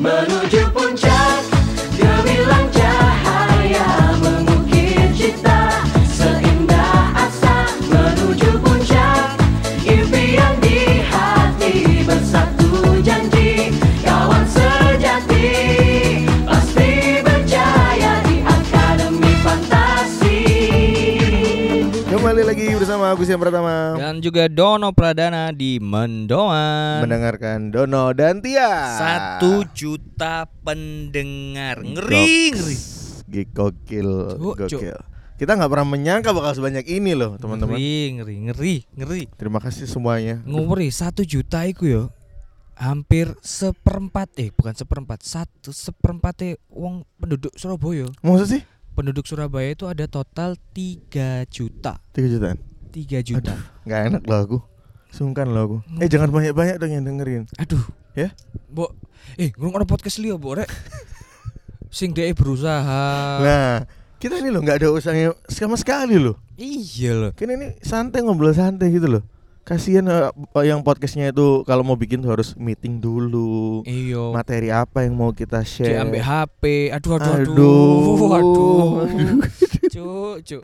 Menuju Agus yang pertama Dan juga Dono Pradana di Mendoan. Mendengarkan Dono dan Tia Satu juta pendengar. Ngeri, ngeri. Gokil. Gokil Kita nggak pernah menyangka bakal sebanyak ini loh teman-teman Ngeri, ngeri, ngeri, ngeri. Terima kasih semuanya Ngeri satu juta iku yo. Hampir seperempat eh bukan seperempat satu seperempat wong penduduk Surabaya. Maksud sih? Penduduk Surabaya itu ada total 3 juta. 3 jutaan 3 juta. Nggak enak loh aku Sungkan loh aku Eh jangan banyak-banyak dong yang dengerin Aduh. Ya? Mbok eh ngrungokno podcast liya, Mbok rek. Sing dhek berusaha. Nah kita ini loh nggak ada usahanya sama sekali loh Iya loh. Kan ini santai ngobrol santai gitu loh Kasian eh, yang podcastnya itu kalau mau bikin harus meeting dulu Iyo. Materi apa yang mau kita share Diambil HP. Aduh aduh aduh. Aduh. Aduh. Cuk, cuk.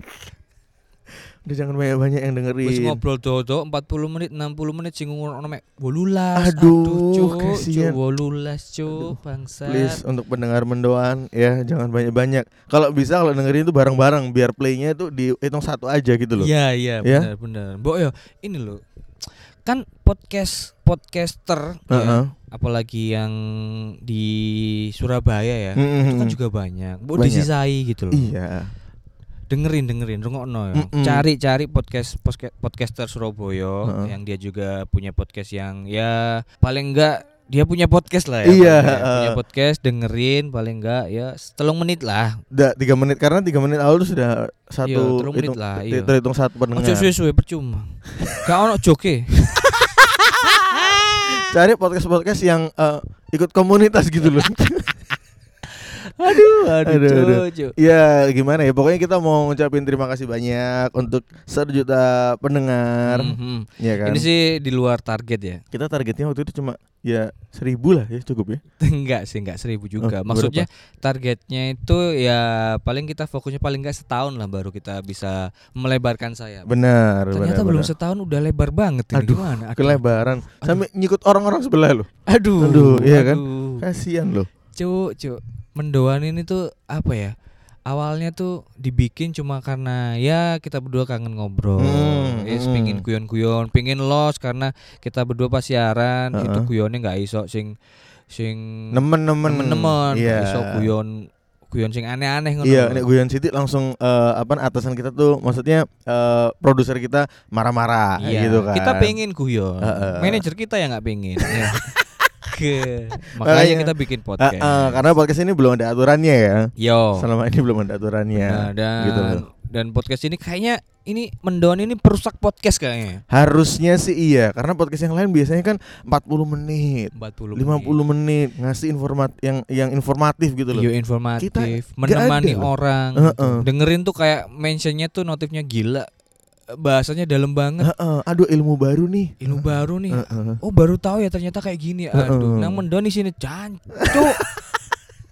Udah jangan banyak-banyak yang Wis dengerin ngobrol dodo 40 menit 60 menit sing ngono mek 18. Aduh, cuk, kasihan. cuk 18 cuk bangsa. Please untuk pendengar mendoan ya jangan banyak-banyak. Kalau bisa kalau dengerin itu bareng-bareng biar playnya itu dihitung satu aja gitu loh. Iya iya Ya? benar benar. Mbok yo ini loh. Kan podcast podcaster ya, Heeh. apalagi yang di Surabaya ya. Mm-mm. Itu kan juga banyak. Mbok disisai gitu loh. Iya. Dengerin dengerin rungokno ya. Mm-mm. Cari cari podcast podca- podcaster Surabaya Heeh. yang dia juga punya podcast yang ya paling enggak dia punya podcast lah ya. Iya, paling enggak. heeh. punya podcast dengerin paling enggak ya setelung menit lah. Udah tiga menit karena tiga menit awal tuh sudah satu Iya, telung menit hitung- lah, iya. terhitung satu pendengar. Ojo suwe-suwe percuma. Gak ono joke. Cari podcast-podcast yang eh, ikut komunitas gitu loh. aduh, aduh, Aduh, aduh. Cuk. ya gimana ya pokoknya kita mau ngucapin terima kasih banyak untuk satu juta pendengar. Mhm. Ya kan. Ini sih di luar target ya. Kita targetnya waktu itu cuma ya seribu lah ya cukup ya. enggak sih, enggak seribu juga. Oh, Maksudnya targetnya itu ya paling kita fokusnya paling enggak setahun lah baru kita bisa melebarkan saya. Benar. Ternyata benar, belum benar. setahun udah lebar banget ini Aduh, gimana? Aduh. Kelebaran sampai nyikut orang-orang sebelah loh. Aduh. Aduh, iya kan? aduh. Kasihan loh. Cuk, cuk. Mendoan ini tuh apa ya? Awalnya tuh dibikin cuma karena ya kita berdua kangen ngobrol, Hmm, Yes, hmm. pingin guyon-guyon, pingin los karena kita berdua pas siaran Heeh. itu guyonnya nggak iso sing sing Nemen-nemen. temen-temen Iya. iso guyon guyon sing aneh-aneh ngono. Iya, nek Guyon City langsung eh, apa atasan kita tuh maksudnya eh, produser kita marah-marah Iya, gitu kan. Kita pengen guyon. Heeh. Manajer kita yang nggak pengen. ya. Ke. Makanya- Makanya kita bikin Eh, podcast. eh, karena podcast ini belum ada aturannya ya. Yo. Selama ini belum ada aturannya. Nah, dan gitu loh. dan podcast ini kayaknya ini mendoan ini perusak podcast kayaknya. Harusnya sih iya, karena podcast yang lain biasanya kan 40 menit, 40 50 menit ngasih informat yang yang informatif gitu loh. Video informatif, Kita menemani ada loh. orang. Gitu. Dengerin tuh kayak mentionnya tuh notifnya gila. Bahasanya dalam banget. Heeh, aduh ilmu baru nih. Ilmu baru nih. Heeh. Oh baru tahu ya ternyata kayak gini. Aduh, nang mendoan di sini jancuk.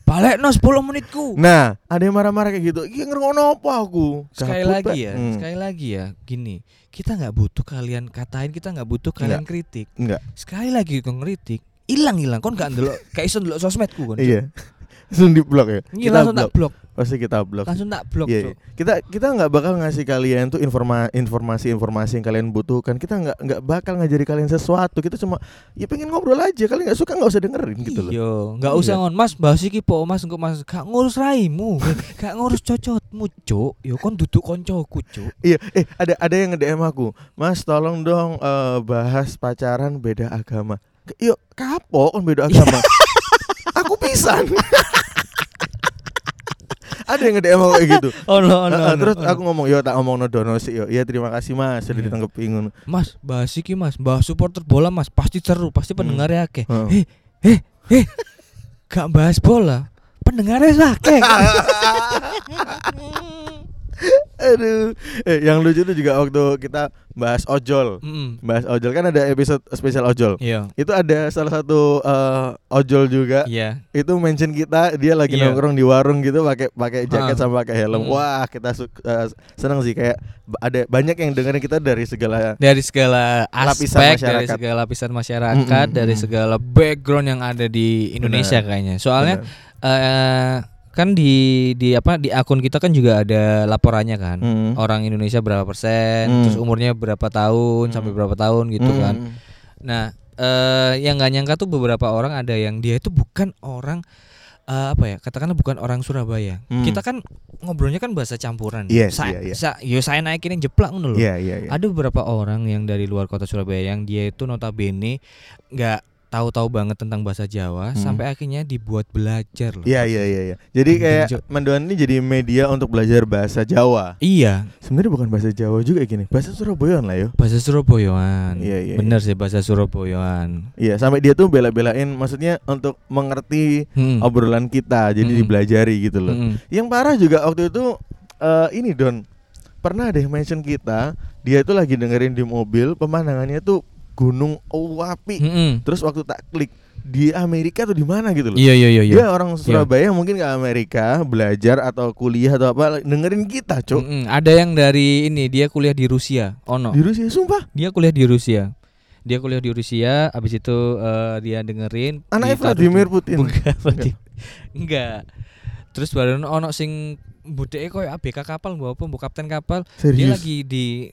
Balik no 10 menitku. Nah, ada yang marah-marah kayak gitu. Iya ngerngono apa aku? sekali lagi ya, Hmm. sekali lagi ya, gini, kita nggak butuh kalian katain, kita nggak butuh kalian kritik. Enggak. Sekali lagi kau ngeritik, hilang hilang, kon nggak ndelok, kayak iso ndelok sosmedku kon. Iya. Langsung di blok ya. Iya langsung tak blok, Pasti kita blok. langsung tak blok. Cuk. iya. kita kita nggak bakal ngasih kalian tuh informa informasi-informasi yang kalian butuhkan. Kita nggak nggak bakal ngajari kalian sesuatu. Kita cuma ya pengen ngobrol aja. Kalian nggak suka nggak usah dengerin gitu loh. Iya, nggak usah Iya. ngon Mas, bahas iki po Mas engko Mas gak ngurus raimu, gak ngurus cocotmu, Cuk. Yo kon duduk koncoku, Cuk. Iya, eh ada ada yang nge-DM aku. Mas, tolong dong eh, bahas pacaran beda agama. Yuk, kapok kan beda agama. aku pisan. ada yang nge-DM aku kayak gitu. Oh no, Eh, eh, terus aku ngomong, "Yo tak ngomong no dono sih, yo. Iya, terima kasih Mas sudah Iya. ditanggapi ngono." Mas, bahas iki Mas, bahas supporter bola Mas, pasti seru, pasti pendengarnya akeh. Heeh. Eh, eh, eh. Gak bahas bola, pendengarnya akeh. Aduh. Eh, yang lucu tuh juga waktu kita bahas ojol. Mm-mm. Bahas ojol kan ada episode spesial ojol. Iya. Itu ada salah satu eh, ojol juga. Iya. Itu mention kita dia lagi Iya. nongkrong di warung gitu pakai pakai jaket sama pakai helm. Mm. Wah, kita eh, seneng sih kayak ada banyak yang dengerin kita dari segala Dari segala Lapisan aspek, dari masyarakat. segala lapisan masyarakat, dari mm. segala background yang ada di Indonesia Benar. kayaknya. Soalnya Benar. eh kan di di apa di akun kita kan juga ada laporannya kan. Mm. Orang Indonesia berapa persen, Hmm. terus umurnya berapa tahun sampai Hmm. berapa tahun gitu Mm. kan. Nah, eh yang nggak nyangka tuh beberapa orang ada yang dia itu bukan orang eh, apa ya? Katakanlah bukan orang Surabaya. Hmm. Kita kan ngobrolnya kan bahasa campuran. Yes, Sa- iya, iya. sa- yo saya naikin yang jeplak ngono loh. Iya, iya, iya. Ada beberapa orang yang dari luar kota Surabaya yang dia itu notabene nggak tahu-tahu banget tentang bahasa Jawa Hmm. sampai akhirnya dibuat belajar loh. Iya iya iya iya. Jadi Gendeng, kayak Cuk. Mendoan ini jadi media untuk belajar bahasa Jawa. Iya, Sebenarnya bukan bahasa Jawa juga gini. Bahasa Surabayaan lah yo. bahasa Surabayaan. Iya, iya, Bener sih bahasa Surabayaan. Iya, sampai dia tuh bela-belain maksudnya untuk mengerti Hmm. obrolan kita, jadi Mm-mm. dibelajari gitu loh. Mm-mm. Yang parah juga waktu itu eh, ini Don. Pernah deh mention kita, dia itu lagi dengerin di mobil, pemandangannya tuh gunung api. Mm-mm. Terus waktu tak klik di Amerika tuh di mana gitu loh. Iya iya iya. iya. Dia orang Surabaya mungkin ke Amerika belajar atau kuliah atau apa dengerin kita, Cuk. Mm-mm. Ada yang dari ini dia kuliah di Rusia. Ono. Di Rusia sumpah. Dia kuliah di Rusia. Dia kuliah di Rusia, habis itu eh, dia dengerin ditaruh Vladimir di- Putin. Enggak, Vladimir. Enggak. Terus baru ono sing budeke koyo ABK kapal mbok apa mbok kapten kapal. Dia Serius. lagi di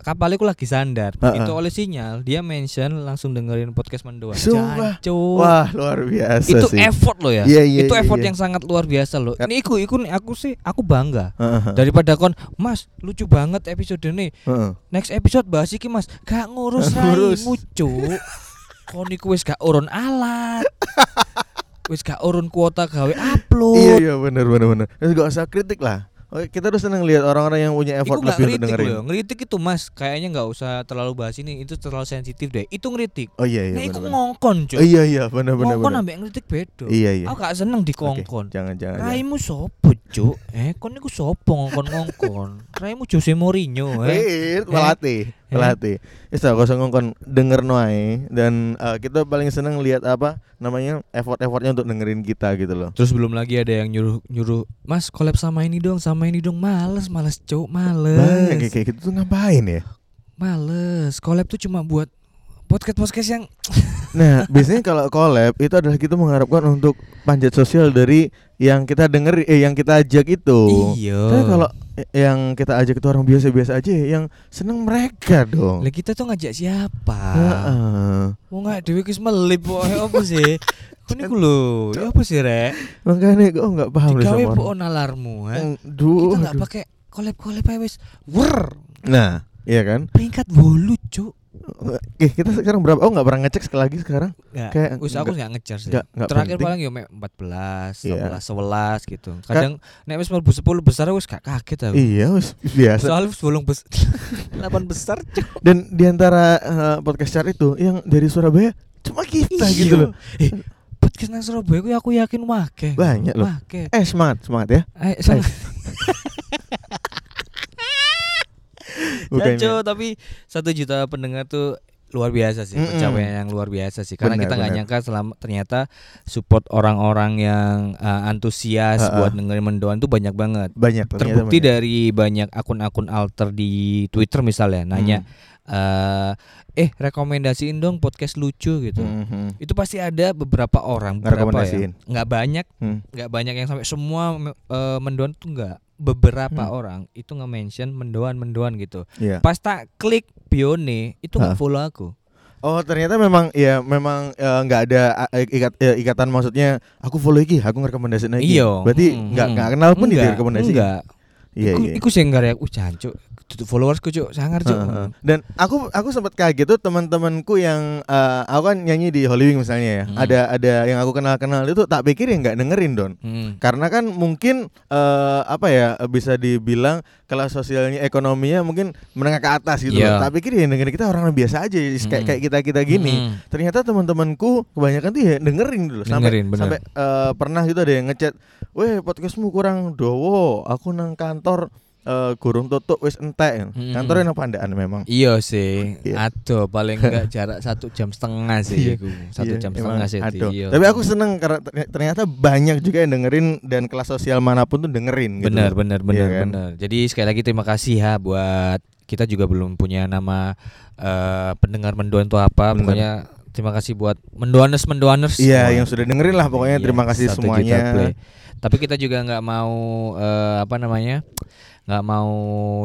kapal itu lagi sandar. Begitu oleh sinyal, dia mention langsung dengerin podcast mendoan. Sumpah. Jancuk. Wah, luar biasa itu sih. effort loh ya. Iya, iya, itu iya, effort iya. yang sangat luar biasa loh. Kan- Ini iku iku aku sih aku bangga. Heeh, Daripada kon, Mas, lucu banget episode ini. heeh. Next episode bahas iki Mas, gak ngurus raimu, Cuk. Kon iku wis gak urun alat. wis gak urun kuota gawe upload. Iya iya benar benar benar. Terus gak usah kritik lah. Oke, kita tuh seneng lihat orang-orang yang punya effort Iku lebih untuk ngeritik dengerin. loh, ngeritik itu mas, kayaknya nggak usah terlalu bahas ini, itu terlalu sensitif deh. Itu ngeritik. Oh iya iya. nah, benar. ngongkon cuy. Oh, iya iya benar benar ngongkon ambek ngeritik bedo. Iya iya. Aku gak seneng dikongkon. Jangan jangan. jangan. Raimu sopo cuk? Eh, kon niku sopo ngongkon-ngongkon? Raimu Jose Mourinho eh. Eh, pelatih, pelatih. Wis tak usah ngongkon denger noai dan eh, kita paling seneng lihat apa namanya effort-effortnya untuk dengerin kita gitu loh. Terus belum lagi ada yang nyuruh nyuruh, "Mas, collab sama ini dong, sama ini dong." Males, males cuk, males. Banyak kayak kayak gitu tuh ngapain ya? Males. Collab tuh cuma buat podcast-podcast yang Nah, biasanya kalau collab itu adalah kita mengharapkan untuk panjat sosial dari yang kita denger eh yang kita ajak itu. Iya. Tapi kalau yang kita ajak itu orang biasa-biasa aja yang seneng mereka dong. Lah kita tuh ngajak siapa? Mau nggak dewi wis melip apa sih? Kau niku lho, ya apa sih rek? Makanya kok nggak paham deh Digawe sama po orang. nalarmu, eh? Duh, Kita nggak pakai collab-collab aja wis. Wer, Nah, iya kan? peringkat bolu, cuk. Eh, kita sekarang berapa? Oh, nggak pernah ngecek sekali lagi sekarang. Nggak, Kayak wis aku nggak- nggak ngejar sih. nggak- nggak Terakhir penting. paling yo mek 14, Iya. 11, 11 gitu. Kadang nek wis mlebu 10 besar wis gak kaget aku. Iya, wis biasa. Soalnya bolong bes 8 besar, cuk. Dan di antara eh, podcast chart itu yang dari Surabaya cuma kita gitu loh. Eh, podcast nang Surabaya ku aku yakin wake. Banyak loh. Wake. Eh, semangat, semangat ya. Eh, sama Jaco, tapi satu juta pendengar tuh luar biasa sih Mm-mm. pencapaian yang luar biasa sih karena Benar, kita nggak nyangka selama ternyata support orang-orang yang uh, antusias Ha-ha. buat dengerin mendoan tuh banyak banget Banyak terbukti banyak. dari banyak akun-akun alter di Twitter misalnya nanya Hmm. eh eh rekomendasiin dong podcast lucu gitu Mhm. itu pasti ada beberapa orang beberapa ya nggak banyak Hmm. nggak banyak yang sampai semua eh, mendoan tuh nggak beberapa Hmm. orang itu nge-mention mendoan mendoan gitu Iya. pas tak klik bione itu nggak follow aku Oh ternyata memang ya memang eh, nggak ada eh, ikat, eh, ikatan maksudnya aku follow iki, aku ngerekomendasiin lagi. Iya. Berarti Hmm, nggak hmm. nggak kenal pun Enggak, direkomendasiin. enggak Iya iku, iya. iku sing ngarep uh jancuk tutup followersku cuk sangar cuk Heeh. Dan aku aku sempat kaget tuh teman-temanku yang eh, aku kan nyanyi di Holy Wing misalnya ya. Hmm. Ada ada yang aku kenal-kenal itu tak pikir ya nggak dengerin don. Hmm. Karena kan mungkin eh, apa ya bisa dibilang kelas sosialnya ekonominya mungkin menengah ke atas gitu Iya. loh. Tak pikir ya dengerin kita orang biasa aja kayak Hmm. kayak kita kita gini. Hmm. Ternyata teman-temanku kebanyakan tuh ya dengerin dulu sampai Dengerin, bener. sampai eh, pernah gitu ada yang ngechat, "Weh, podcastmu kurang dowo. Aku nang kantor eh, kurung tutup wis entek. Mm. Kantornya nang Pandaan memang. Iya sih, Iya. aduh paling enggak jarak satu jam setengah sih, Iya. iku. satu Iya, jam setengah sih. iya. Tapi aku seneng karena terny- ternyata banyak juga yang dengerin dan kelas sosial mana pun tuh dengerin gitu. benar benar benar Iya kan? benar. Jadi sekali lagi terima kasih ya buat kita juga belum punya nama eh, pendengar mendoan itu apa. Benar. Pokoknya terima kasih buat mendoaners mendoaners. Iya, semua. yang sudah dengerin lah pokoknya Iya, terima kasih semuanya. Tapi kita juga nggak mau eh, apa namanya? Nggak mau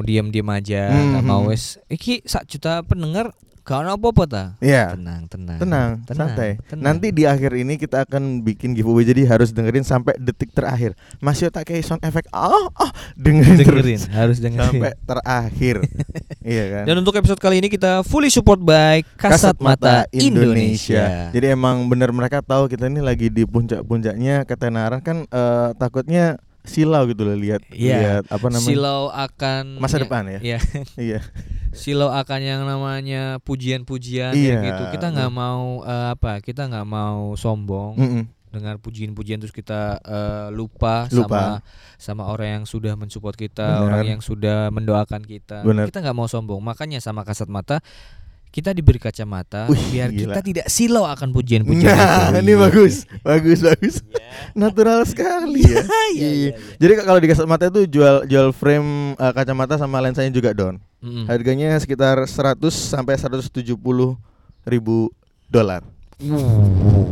diam-diam aja, nggak Mhm. mau wes iki sak juta pendengar gak ada apa-apa ta. Iya. Tenang, tenang. Tenang, Tenang, santai. tenang. Nanti di akhir ini kita akan bikin giveaway jadi harus dengerin sampai detik terakhir. Masih tak kayak sound effect. Oh, oh, dengerin, dengerin, terus harus dengerin. sampai terakhir. iya kan? Dan untuk episode kali ini kita fully support by Kasat, Mata, Indonesia. Jadi emang bener mereka tahu kita ini lagi di puncak-puncaknya ketenaran kan eh, takutnya silau gitu loh lihat Iya. lihat apa namanya? Silau akan Masa depan ya? Iya. Iya. Silau akan yang namanya pujian-pujian Iya. ya gitu. Kita nggak mau eh, apa? Kita nggak mau sombong Mm-mm. dengar pujian-pujian terus kita eh, lupa, Lupa. sama sama orang yang sudah mensupport kita, Benar. orang yang sudah mendoakan kita. Benar. Kita nggak mau sombong. Makanya sama kasat mata kita diberi kacamata Wih, biar gila. kita tidak silau akan pujian-pujian Nah, itu. ini Iya. bagus, bagus, bagus. Natural sekali ya. Iya, iya, Jadi kalau di kasat mata itu jual jual frame eh, kacamata sama lensanya juga don. Mm-mm. Harganya sekitar 100 sampai 170 ribu dolar. Uh,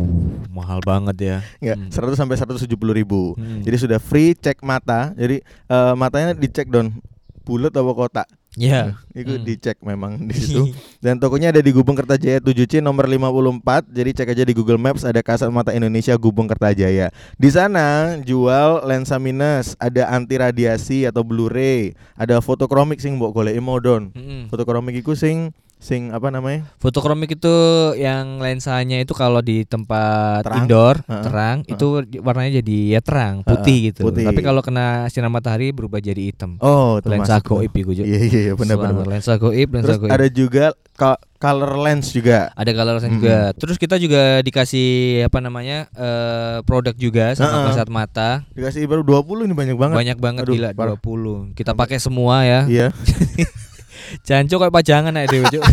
mahal banget ya. Enggak, Hmm. 100 sampai 170 ribu. Hmm. Jadi sudah free cek mata. Jadi eh, matanya dicek don bulat atau kotak. Ya. Itu Hmm. dicek memang di situ. Dan tokonya ada di Gubeng Kertajaya 7C nomor 54. Jadi cek aja di Google Maps ada kasat mata Indonesia Gubeng Kertajaya. Di sana jual lensa minus, ada anti radiasi atau Blu-ray, ada fotokromik sing mbok goleki modon. Mm-mm. Fotokromik iku sing sing apa namanya? Fotokromik itu yang lensanya itu kalau di tempat Terang. indoor Heeh. terang Heeh. itu warnanya jadi ya terang putih gitu. putih. Tapi kalau kena sinar matahari berubah jadi hitam. Oh, lensa goib iku, Juk. Iya iya iya, benar benar. Lensa goib, lensa Terus goib. ada juga color lens juga. ada color lens Mm-mm. juga. Terus kita juga dikasih apa namanya? eh produk juga sama Heeh. kasat mata. Dikasih baru 20 ini banyak banget. Banyak banget Aduh, gila parah. 20. Kita pakai semua ya. Iya, Jangan kayak pajangan aja dewe, Juk.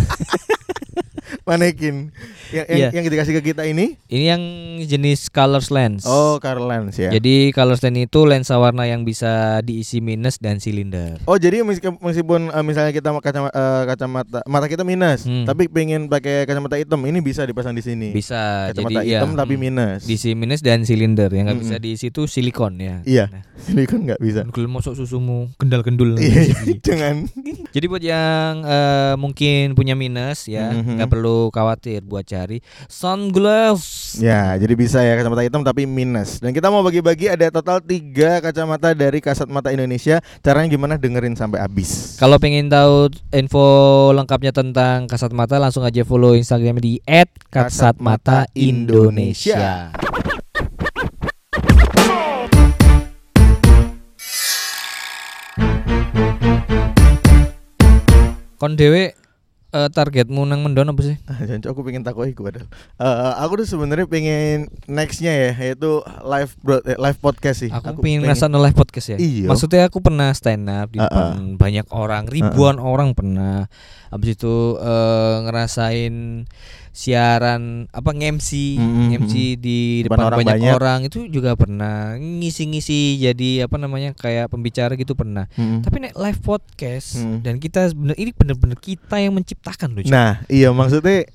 Manekin. Yang yang, Iya. yang dikasih ke kita ini Ini yang jenis colors lens. oh color lens ya. Jadi colors lens itu lensa warna yang bisa diisi minus dan silinder. Oh jadi meski- meskipun eh, misalnya kita kacamata, eh, kacamata mata kita minus, Hmm. tapi pengen pakai kacamata hitam, ini bisa dipasang di sini. Bisa Kacamata jadi hitam ya, tapi mm, minus. diisi minus dan silinder. Yang nggak bisa Mm-mm. diisi itu silikon ya. Iya. Nah, Silikon nggak bisa. Kalau masuk susumu gendal-gendul. Iya, jangan. Jadi buat yang eh, mungkin punya minus ya, Mhm. nggak perlu khawatir buat cari sunglass. Ya, jadi bisa ya kacamata hitam tapi minus. Dan kita mau bagi-bagi ada total tiga kacamata dari Kasat Mata Indonesia. Caranya gimana? Dengerin sampai habis. Kalau pengen tahu info lengkapnya tentang kasat mata, langsung aja follow Instagram di @kasatmataindonesia. Kon dewe eh, targetmu nang mendon apa sih? Ah, Jangan aku pengen takut iku padahal. Eh, aku tuh sebenarnya pengen nextnya ya, yaitu live broad, eh, live podcast sih. Aku, pengen ngerasa live podcast ya. Iya. Maksudnya aku pernah stand up di Uh-uh. depan banyak orang, ribuan orang pernah. Habis itu eh, ngerasain siaran apa nge-MC, Mm-mm, nge-MC di Depan depan, orang banyak, banyak. orang itu juga pernah. Ngisi-ngisi jadi apa namanya kayak pembicara gitu pernah. Mm-mm. Tapi nek live podcast Mm. dan kita bener ini bener-bener kita yang menciptakan loh. Nah, iya maksudnya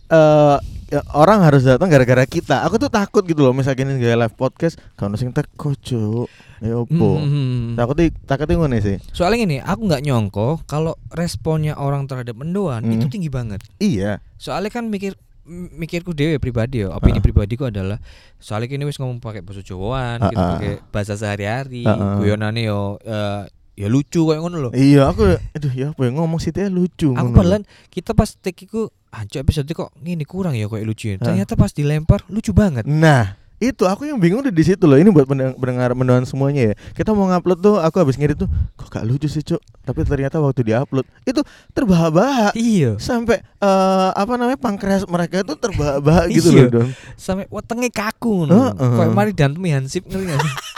ya, orang harus datang gara-gara kita. Aku tuh takut gitu loh misalnya gini gaya live podcast, kalau sing teko, Cuk. Ya opo. Hmm. Takutnya takutnya ngono sih. Soalnya gini, aku nggak nyongko kalau responnya orang terhadap mendoan Hmm. itu tinggi banget. Iya. Soalnya kan mikir mikirku dewe pribadi ya, opini Heeh. pribadiku adalah soalnya kini wis ngomong pakai bahasa Jawaan, kita Heeh. pakai bahasa sehari-hari, Heeh. guyonane yo eh, ya lucu kayak ngono loh. Iya, aku aduh ya apa ya ngomong sih lucu. Aku padahal kita pas take iku anjir episode kok ngini kurang ya kayak lucu. ya. Ternyata pas dilempar lucu banget. Nah, itu aku yang bingung di situ loh. Ini buat pendengar mendoan semuanya ya. Kita mau ngupload tuh, aku habis ngedit tuh, kok gak lucu sih, Cuk. Tapi ternyata waktu diupload itu terbahak-bahak. Iya. Sampai eh, apa namanya pankreas mereka itu terbahak-bahak gitu Iya. loh, Don. Sampai wetenge kaku ngono. Heeh. Kayak mari dan hansip sih?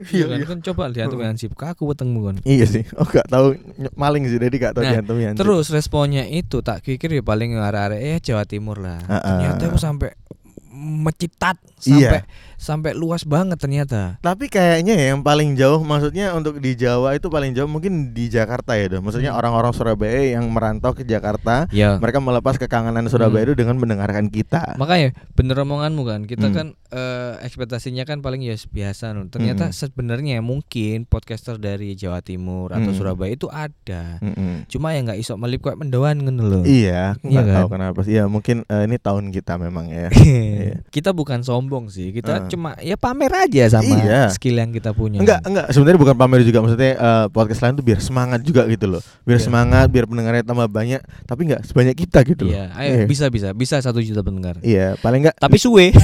Iya Iya, kan, iya. kan coba lihat tuh Hansip kaku wetengmu kan. Iya sih. Oh gak tahu maling sih jadi gak tahu Nah. Terus responnya itu tak pikir ya paling arah-arah eh Jawa Timur lah. Ah, ah. Ternyata aku sampai mecitat Iya. sampai sampai luas banget ternyata. Tapi kayaknya ya yang paling jauh maksudnya untuk di Jawa itu paling jauh mungkin di Jakarta ya, Dong. Maksudnya Hmm. orang-orang Surabaya yang merantau ke Jakarta, Ya. mereka melepas kekangenan Surabaya Hmm. itu dengan mendengarkan kita. Makanya bener omonganmu kan kita Hmm. kan eh, ekspektasinya kan paling ya biasa no. Ternyata Mm-mm. sebenarnya mungkin podcaster dari Jawa Timur atau Mm. Surabaya itu ada. Mm-mm. Cuma ya nggak iso melip kayak mendoan ngono loh. Iya, Iya nggak tahu kan? kenapa sih. Ya mungkin eh, ini tahun kita memang ya. Iya. kita bukan sombong sih, kita Ah. cuma ya pamer aja sama Iya. skill yang kita punya. Enggak, enggak. Sebenarnya bukan pamer juga. Maksudnya eh, podcast lain tuh biar semangat juga gitu loh. Biar Iya. semangat, biar pendengarnya tambah banyak. Tapi enggak sebanyak kita gitu loh. Iya, ayo Iya. bisa bisa bisa satu juta pendengar. Iya, paling enggak. Tapi suwe.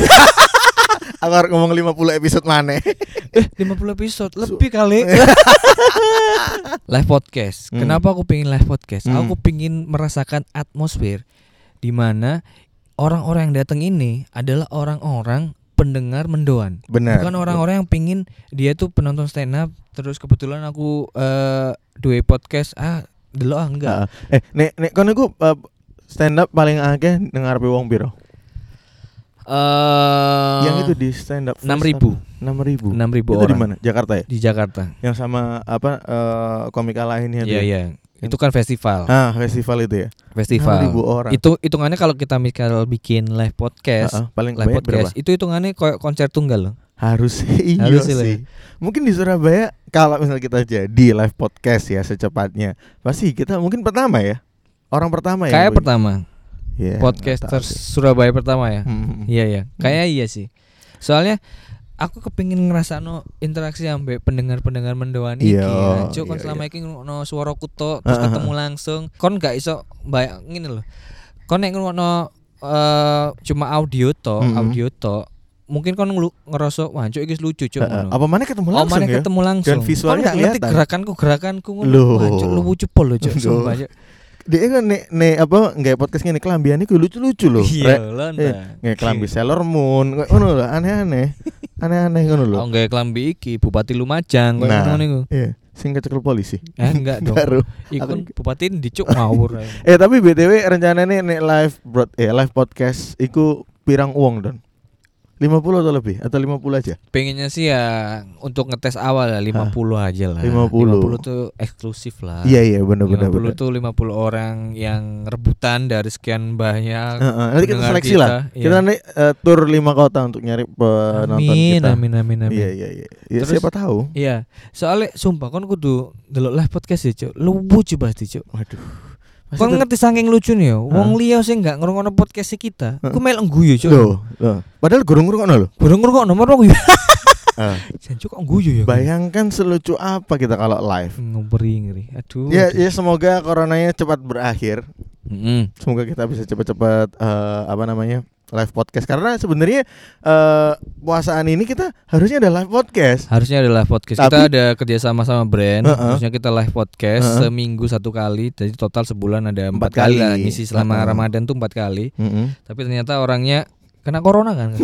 Aku harus ngomong 50 episode mana? eh 50 episode lebih kali. live podcast. Hmm. Kenapa aku pengen live podcast? Hmm. Aku pengen merasakan atmosfer di mana orang-orang yang datang ini adalah orang-orang pendengar mendoan. Benar. Bukan orang-orang yang pingin dia tuh penonton stand up terus kebetulan aku eh duwe podcast ah delok ah enggak. Ah, eh, nek nek kono iku eh, stand up paling akeh dengar wong piro? Eh Yang itu di stand up 6.000. 6000. 6.000 Itu di mana? Jakarta ya? di Jakarta. Yang sama apa eh, komika lainnya Iya tuh. Itu kan festival. Ah, festival itu ya. Festival. 6.000 orang. Itu hitungannya kalau kita misal bikin live podcast, Ah, ah, paling live banyak berapa? podcast itu hitungannya kayak konser tunggal loh. Harus iya Harus sih, sih. Mungkin di Surabaya kalau misalnya kita jadi live podcast ya secepatnya, pasti kita mungkin pertama ya. Orang pertama ya. Kayak Boy? pertama Iya, podcaster. Surabaya pertama ya. Hmm. Iya iya, kayak iya sih. Soalnya aku kepingin ngerasa no interaksi sampai pendengar-pendengar mendoan iki. Iya, Cuk kon iya, selama iki no suara kuto terus Ah, ah, ketemu langsung. Kon gak iso bayang ngene loh. Kon nek ngono eh cuma audio to, Mm-mm. audio to. Mungkin kon ngerasa wah cuk iki lucu cuk ngono. Apa mana ketemu Oh, langsung mana ya? ketemu langsung. Dan visualnya Kon gak ngerti gerakanku gerakanku ngono. Wah, cuk lucu pol cuk. Dia kan nek nek apa nggak podcast ngene kelambian iku lucu-lucu loh. Iya, lonta. Eh, Nggak kelambi Sailor Moon, ngono lho, aneh-aneh. Aneh-aneh ngono lho. Oh, nggak kelambi iki Bupati Lumajang Nah. ngono. Iya, sing kecekel polisi. Eh enggak dong. Baru. Iku kan bupati dicuk ngawur. Eh tapi BTW rencananya nek live broad eh live podcast iku pirang uang don? 50 atau lebih atau 50 aja? Pengennya sih ya untuk ngetes awal ya 50 aja lah. 50. 50 tuh eksklusif lah. Iya iya benar benar 50 benar. tuh 50 orang yang rebutan dari sekian banyak. Heeh, nanti kita seleksi kita, lah. iya. Kita nanti eh, tur lima kota untuk nyari penonton Amin, kita. amin, amin, amin. Iya iya iya. Ya, Terus- siapa tahu. Iya, soalnya sumpah kon kudu delok live podcast ya, Cuk. Lucu banget, Cuk. Waduh. Pasti ngerti saking lucu nih ya, wong liya sing gak ngrungokno podcast kita, ku melok guyu, Cuk. Loh, loh. Padahal gurung gurung loh. Burung ngrungokno nomor. Ah, Jancuk kok guyu ya. Bayangkan selucu apa kita kalau live. ngeri ngeri. Aduh. Ya, ya semoga coronanya cepat berakhir. Mm-mm. Semoga kita bisa cepat-cepat eh, apa namanya live podcast karena sebenarnya eh puasaan ini kita harusnya ada live podcast. Harusnya ada live podcast. kita Tapi- ada kerjasama sama brand. Heeh. Harusnya kita live podcast Heeh. seminggu satu kali. Jadi total sebulan ada Empat empat, kali. lah. kali. Ngisi selama Heeh. Ramadan tuh empat kali. Mm-mm. Tapi ternyata orangnya kena corona kan?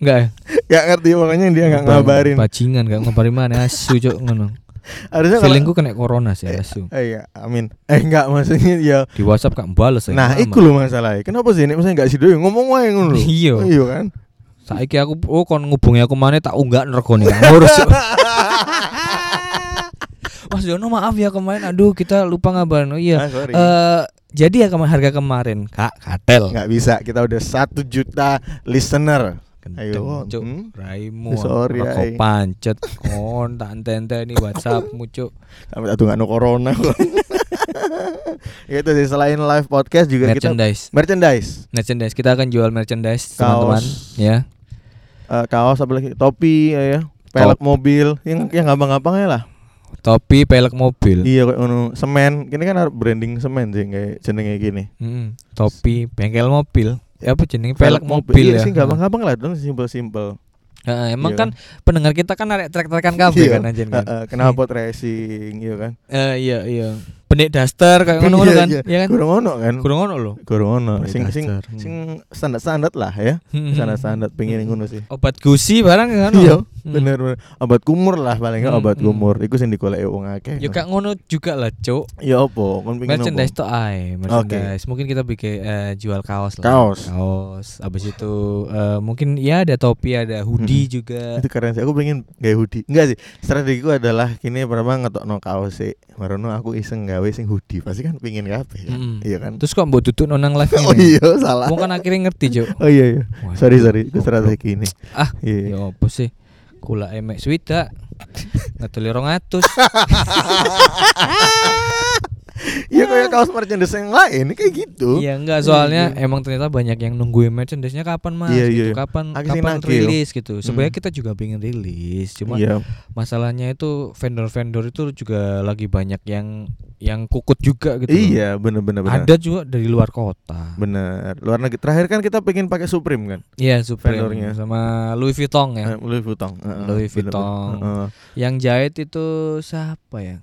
Enggak ya? Gak ngerti pokoknya dia nggak ngabarin. Bajingan gak ngabarin mana asu cok ngono. Harusnya Feelingku kena corona sih asu. Eh, iya, amin. Eh enggak maksudnya ya. Di WhatsApp gak bales ya. Nah, iku lho masalahnya. Kenapa sih ini misalnya enggak sih doyo ngomong wae ngono lho. Iya. Iya kan? Saiki aku oh kon ngubungi aku mana tak unggah nergone gak ngurus. Mas Jono maaf ya kemarin aduh kita lupa ngabarin. Oh iya. Ah, sorry. Eh jadi ya kema harga kemarin Kak Katel Enggak bisa. Kita udah satu juta listener. Ayo, Cuk hmm. Raimu Sorry, Rokok ay. pancet Kon tak ente ini Whatsappmu cuk Sampai satu nggak no corona. itu sih selain live podcast juga kita Merchandise merchandise. Merchandise Kita akan jual merchandise teman-teman Ya Eh, kaos apa lagi? Topi ya, ya. Pelek mobil yang yang gampang-gampang ya lah. Topi pelek mobil Iya kayak ngono. Semen. Kini kan harus branding semen sih kayak jenenge gini. Mm, Topi bengkel mobil Ya apa jenenge pelek mobil Iya ya sih gampang-gampang lah dong simpel-simpel. Heeh, Emang Iya kan pendengar kita kan arek trek-trekan kabeh Iya. kan anjen kan eh, kenapa pot racing iya kan? Eh iya iya benik daster kayak ngono-ngono Iya, kan. iya. Iya kan? Kurang ono kan? Kurang ono lho. Kurang ono. Sing sing sing standar-standar lah ya. Standar-standar pengen ngono sih. Obat gusi barang kan. Iya, Hmm. bener bener. Obat kumur lah paling nggak Hmm, obat hmm. kumur. Iku sing digoleki wong akeh. Ya kak ngono juga lah, Cuk. Ya opo? Kon pengen Merchandise tuh ay, merchandise. Mungkin kita bikin eh, jual kaos lah. Kaos. Kaos. Abis itu eh, mungkin ya ada topi, ada hoodie juga. Itu keren sih. Aku pengen gawe hoodie. Enggak sih. Strategiku adalah kini pertama ngetokno kaos sih. Barono aku iseng gawe sing hoodie. Pasti kan pengen kabeh kan. Mm-mm. Iya kan? Terus kok mbok duduk nonang live Oh iya salah. Wong kan akhirnya ngerti, Cuk. Oh iya iya. Wah, Sorry sorry. Itu strategi ini. Ah, Iya. Ya apa sih? Kula emek swida. Ngetuli 200. Ya kayak kaos merchandise yang lain kayak gitu. Iya enggak soalnya emang ternyata banyak yang nungguin merchandise-nya kapan Mas Iya, gitu. iya. Kapan Akhirnya kapan nagih. rilis gitu. Sebenarnya Hmm. kita juga pengen rilis, cuma Iya. masalahnya itu vendor-vendor itu juga lagi banyak yang yang kukut juga gitu. Iya, bener bener bener. Ada juga dari luar kota. Bener. Luar negeri. Terakhir kan kita pengen pakai Supreme kan. Iya, Supreme Vendornya. sama Louis Vuitton ya. Eh, Louis Vuitton. Heeh, Louis bener, Vuitton. bener. Heeh. Yang jahit itu siapa ya?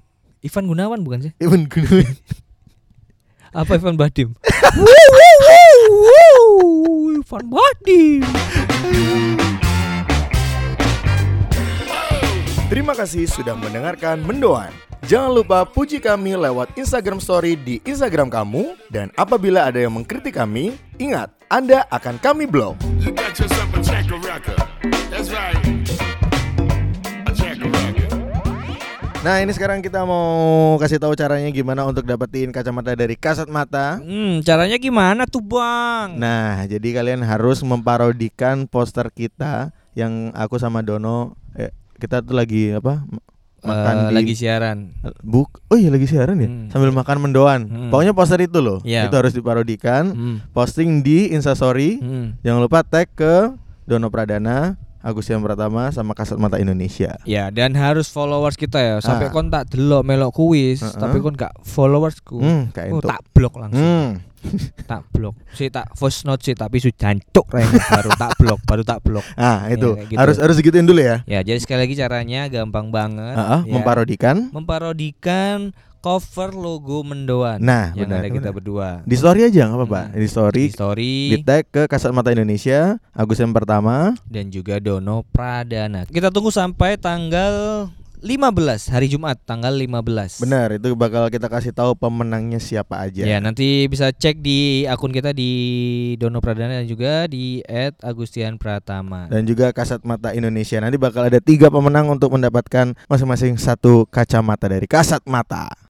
Ivan Gunawan bukan sih? Even gue Apa Ivan Badim? Ivan Badim. Terima kasih sudah mendengarkan Mendoan. Jangan lupa puji kami lewat Instagram Story di Instagram kamu dan apabila ada yang mengkritik kami, ingat Anda akan kami blok. You got yourself a checker record. That's right. Nah ini sekarang kita mau kasih tahu caranya gimana untuk dapetin kacamata dari kasat mata. Hmm, caranya gimana tuh, Bang? Nah jadi kalian harus memparodikan poster kita yang aku sama Dono eh, kita tuh lagi apa m- makan Eh, di lagi siaran. buk oh iya lagi siaran ya Hmm. sambil makan mendoan Hmm. pokoknya poster itu loh Iya. itu harus diparodikan Hmm. posting di instastory Hmm. jangan lupa tag ke Dono Pradana Agustian Pratama sama Kasat Mata Indonesia Ya, dan harus followers kita ya. Sampai Ah. kon tak delok melok kuis, Heeh. tapi kon gak followersku. hmm Oh, tak blok langsung. hmm. Tak blok. Si tak voice note sih tapi sudah jancuk baru tak blok, baru tak blok. ah itu kayak gitu. harus harus digituin dulu ya Ya, jadi sekali lagi caranya gampang banget. Ah, ah, ya. memparodikan memparodikan cover logo Mendoan Nah, yang benar, ada kita benar. berdua. di story aja nggak apa-apa Hmm. di story Di story di tag ke Kasat Mata Indonesia Agustian Pertama dan juga Dono Pradana. Kita tunggu sampai tanggal 15 hari Jumat tanggal 15. benar itu bakal kita kasih tahu pemenangnya siapa aja Ya, nanti bisa cek di akun kita di Dono Pradana dan juga di @agustian Pratama. dan juga Kasat Mata Indonesia nanti bakal ada tiga pemenang untuk mendapatkan masing-masing satu kacamata dari Kasat Mata